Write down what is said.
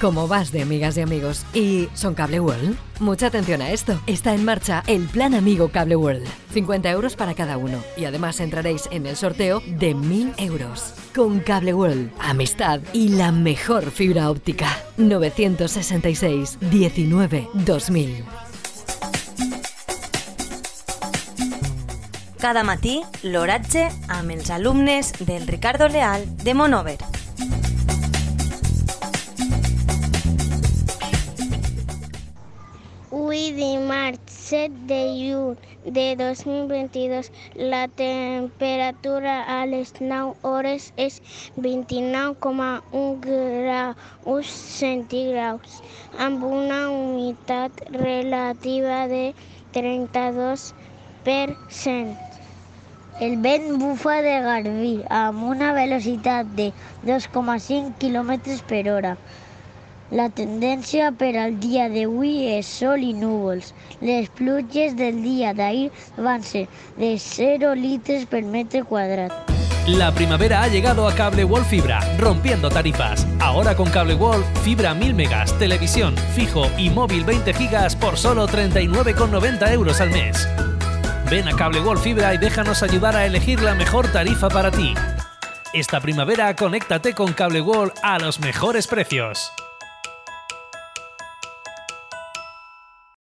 como vas de amigas y amigos. ¿Y son Cable World? Mucha atención a esto. Está en marcha el Plan Amigo Cable World. 50 euros para cada uno. Y además entraréis en el sorteo de 1000 euros. Con Cable World, amistad y la mejor fibra óptica. 966 19 2000. Cada matí, l'oratge amb del Ricardo Leal de Monover. Avui dimarts 7 de juny de 2022 la temperatura a les 9 hores és 29,1 graus centígrads amb una humitat relativa de 32%. El vent bufa de Garbí amb una velocitat de 2,5 km per hora. La tendència per al dia d'avui és sol i núvols. Les pluges del dia d'ahir van ser de 0 litres per metre. La primavera ha llegado a Cable Wall Fibra, rompiendo tarifas. Ahora con Cable Wall, fibra 1000 megas, televisión, fijo y móvil 20 gigas por solo 39,90 euros al mes. Ven a Cable Wall Fibra y déjanos ayudar a elegir la mejor tarifa para ti. Esta primavera conéctate con Cable Wall a los mejores precios.